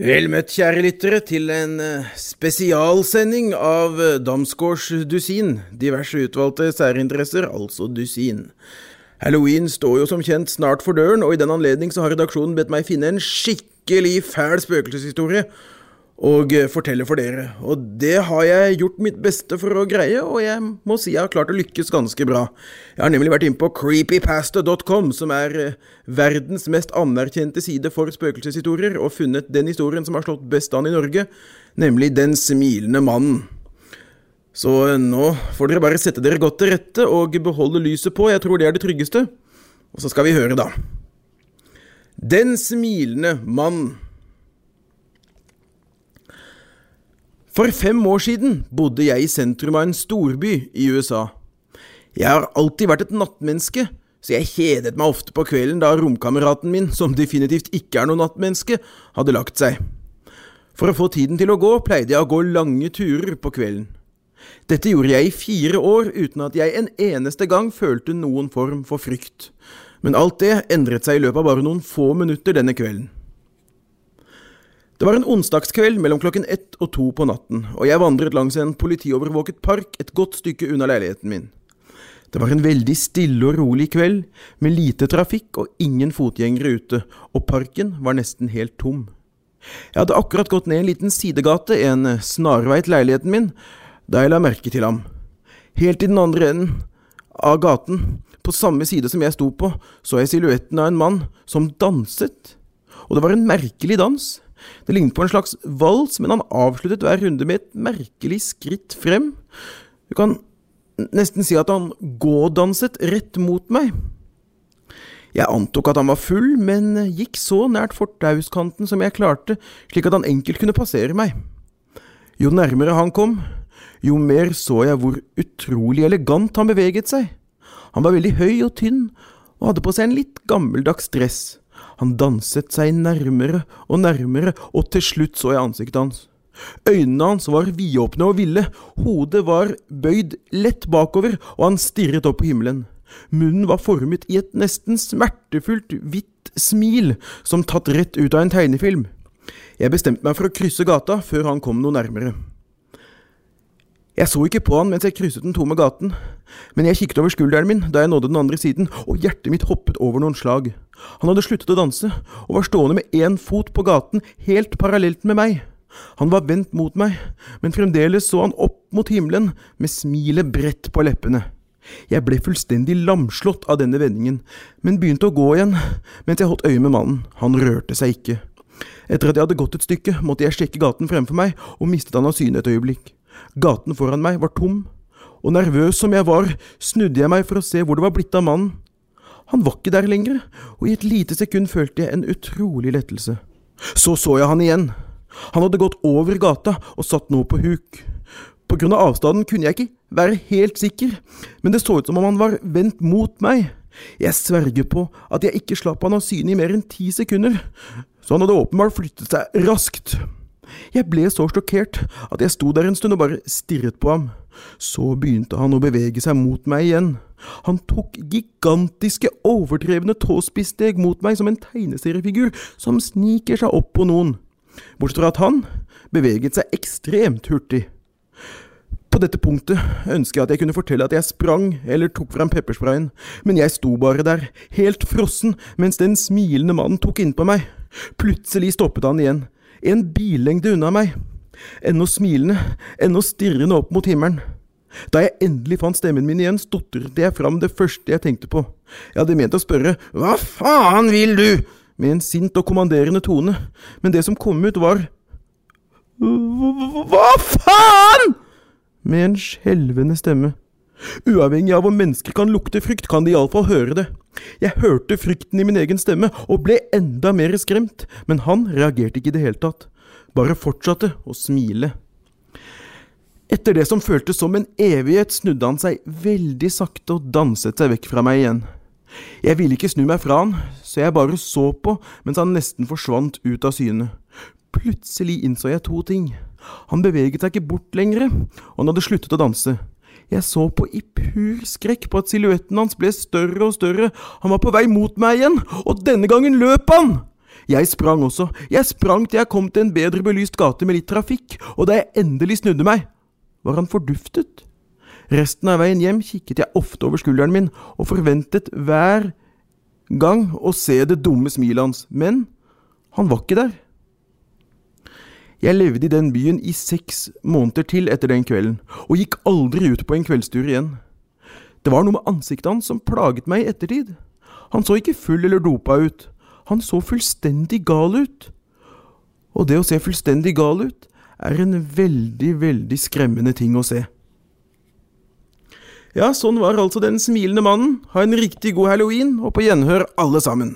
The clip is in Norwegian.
Vel møtt, kjære lyttere, til en eh, spesialsending av eh, Damsgårds dusin. Diverse utvalgte særinteresser, altså dusin. Halloween står jo som kjent snart for døren, og i den anledning har redaksjonen bedt meg finne en skikkelig fæl spøkelseshistorie og eh, fortelle for dere. Og det har jeg gjort mitt beste for å greie, og jeg må si jeg har klart å lykkes ganske bra. Jeg har nemlig vært inne på creepypasta.com, som er eh, verdens mest anerkjente side for spøkelseshistorier, og funnet den historien som har slått best an i Norge, nemlig Den smilende mannen. Så eh, nå får dere bare sette dere godt til rette og beholde lyset på, jeg tror det er det tryggeste. Og så skal vi høre, da. Den smilende mann. For fem år siden bodde jeg i sentrum av en storby i USA. Jeg har alltid vært et nattmenneske, så jeg kjedet meg ofte på kvelden da romkameraten min, som definitivt ikke er noe nattmenneske, hadde lagt seg. For å få tiden til å gå pleide jeg å gå lange turer på kvelden. Dette gjorde jeg i fire år uten at jeg en eneste gang følte noen form for frykt, men alt det endret seg i løpet av bare noen få minutter denne kvelden. Det var en onsdagskveld mellom klokken ett og to på natten, og jeg vandret langs en politiovervåket park et godt stykke unna leiligheten min. Det var en veldig stille og rolig kveld, med lite trafikk og ingen fotgjengere ute, og parken var nesten helt tom. Jeg hadde akkurat gått ned en liten sidegate, en snarvei til leiligheten min, da jeg la merke til ham. Helt i den andre enden av gaten, på samme side som jeg sto på, så jeg silhuetten av en mann som danset, og det var en merkelig dans. Det lignet på en slags vals, men han avsluttet hver runde med et merkelig skritt frem. Du kan nesten si at han gådanset rett mot meg. Jeg antok at han var full, men gikk så nært fortauskanten som jeg klarte, slik at han enkelt kunne passere meg. Jo nærmere han kom, jo mer så jeg hvor utrolig elegant han beveget seg. Han var veldig høy og tynn, og hadde på seg en litt gammeldags dress. Han danset seg nærmere og nærmere, og til slutt så jeg ansiktet hans. Øynene hans var vidåpne og ville, hodet var bøyd lett bakover, og han stirret opp på himmelen. Munnen var formet i et nesten smertefullt hvitt smil, som tatt rett ut av en tegnefilm. Jeg bestemte meg for å krysse gata før han kom noe nærmere. Jeg så ikke på han mens jeg krysset den tomme gaten, men jeg kikket over skulderen min da jeg nådde den andre siden, og hjertet mitt hoppet over noen slag. Han hadde sluttet å danse, og var stående med én fot på gaten, helt parallelt med meg. Han var vendt mot meg, men fremdeles så han opp mot himmelen, med smilet bredt på leppene. Jeg ble fullstendig lamslått av denne vendingen, men begynte å gå igjen mens jeg holdt øye med mannen. Han rørte seg ikke. Etter at jeg hadde gått et stykke, måtte jeg sjekke gaten fremfor meg, og mistet han av syne et øyeblikk. Gaten foran meg var tom, og nervøs som jeg var, snudde jeg meg for å se hvor det var blitt av mannen. Han var ikke der lenger, og i et lite sekund følte jeg en utrolig lettelse. Så så jeg han igjen. Han hadde gått over gata og satt nå på huk. På grunn av avstanden kunne jeg ikke være helt sikker, men det så ut som om han var vendt mot meg. Jeg sverger på at jeg ikke slapp han av syne i mer enn ti sekunder, så han hadde åpenbart flyttet seg raskt. Jeg ble så sjokkert at jeg sto der en stund og bare stirret på ham. Så begynte han å bevege seg mot meg igjen. Han tok gigantiske, overdrevne tåspisssteg mot meg som en tegneseriefigur som sniker seg opp på noen, bortsett fra at han beveget seg ekstremt hurtig. På dette punktet ønsker jeg at jeg kunne fortelle at jeg sprang eller tok fram peppersprayen, men jeg sto bare der, helt frossen, mens den smilende mannen tok innpå meg. Plutselig stoppet han igjen, en billengde unna meg, ennå smilende, ennå stirrende opp mot himmelen. Da jeg endelig fant stemmen min igjen, stotret jeg fram det første jeg tenkte på. Jeg hadde ment å spørre Hva faen vil du? med en sint og kommanderende tone, men det som kom ut, var Hva faen? med en skjelvende stemme. Uavhengig av om mennesker kan lukte frykt, kan de iallfall høre det. Jeg hørte frykten i min egen stemme, og ble enda mer skremt, men han reagerte ikke i det hele tatt, bare fortsatte å smile. Etter det som føltes som en evighet, snudde han seg veldig sakte og danset seg vekk fra meg igjen. Jeg ville ikke snu meg fra han, så jeg bare så på mens han nesten forsvant ut av syne. Plutselig innså jeg to ting. Han beveget seg ikke bort lenger, og han hadde sluttet å danse. Jeg så på i pur skrekk på at silhuetten hans ble større og større, han var på vei mot meg igjen, og denne gangen løp han! Jeg sprang også, jeg sprang til jeg kom til en bedre belyst gate med litt trafikk, og da jeg endelig snudde meg, var han forduftet. Resten av veien hjem kikket jeg ofte over skulderen min og forventet hver gang å se det dumme smilet hans, men han var ikke der. Jeg levde i den byen i seks måneder til etter den kvelden, og gikk aldri ut på en kveldstur igjen. Det var noe med ansiktet hans som plaget meg i ettertid. Han så ikke full eller dopa ut. Han så fullstendig gal ut. Og det å se fullstendig gal ut er en veldig, veldig skremmende ting å se. Ja, sånn var altså den smilende mannen. Ha en riktig god halloween, og på gjenhør alle sammen.